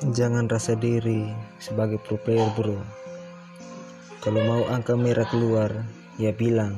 Jangan rasa diri sebagai pro player bro. Kalau mau angka merah keluar Ya bilang.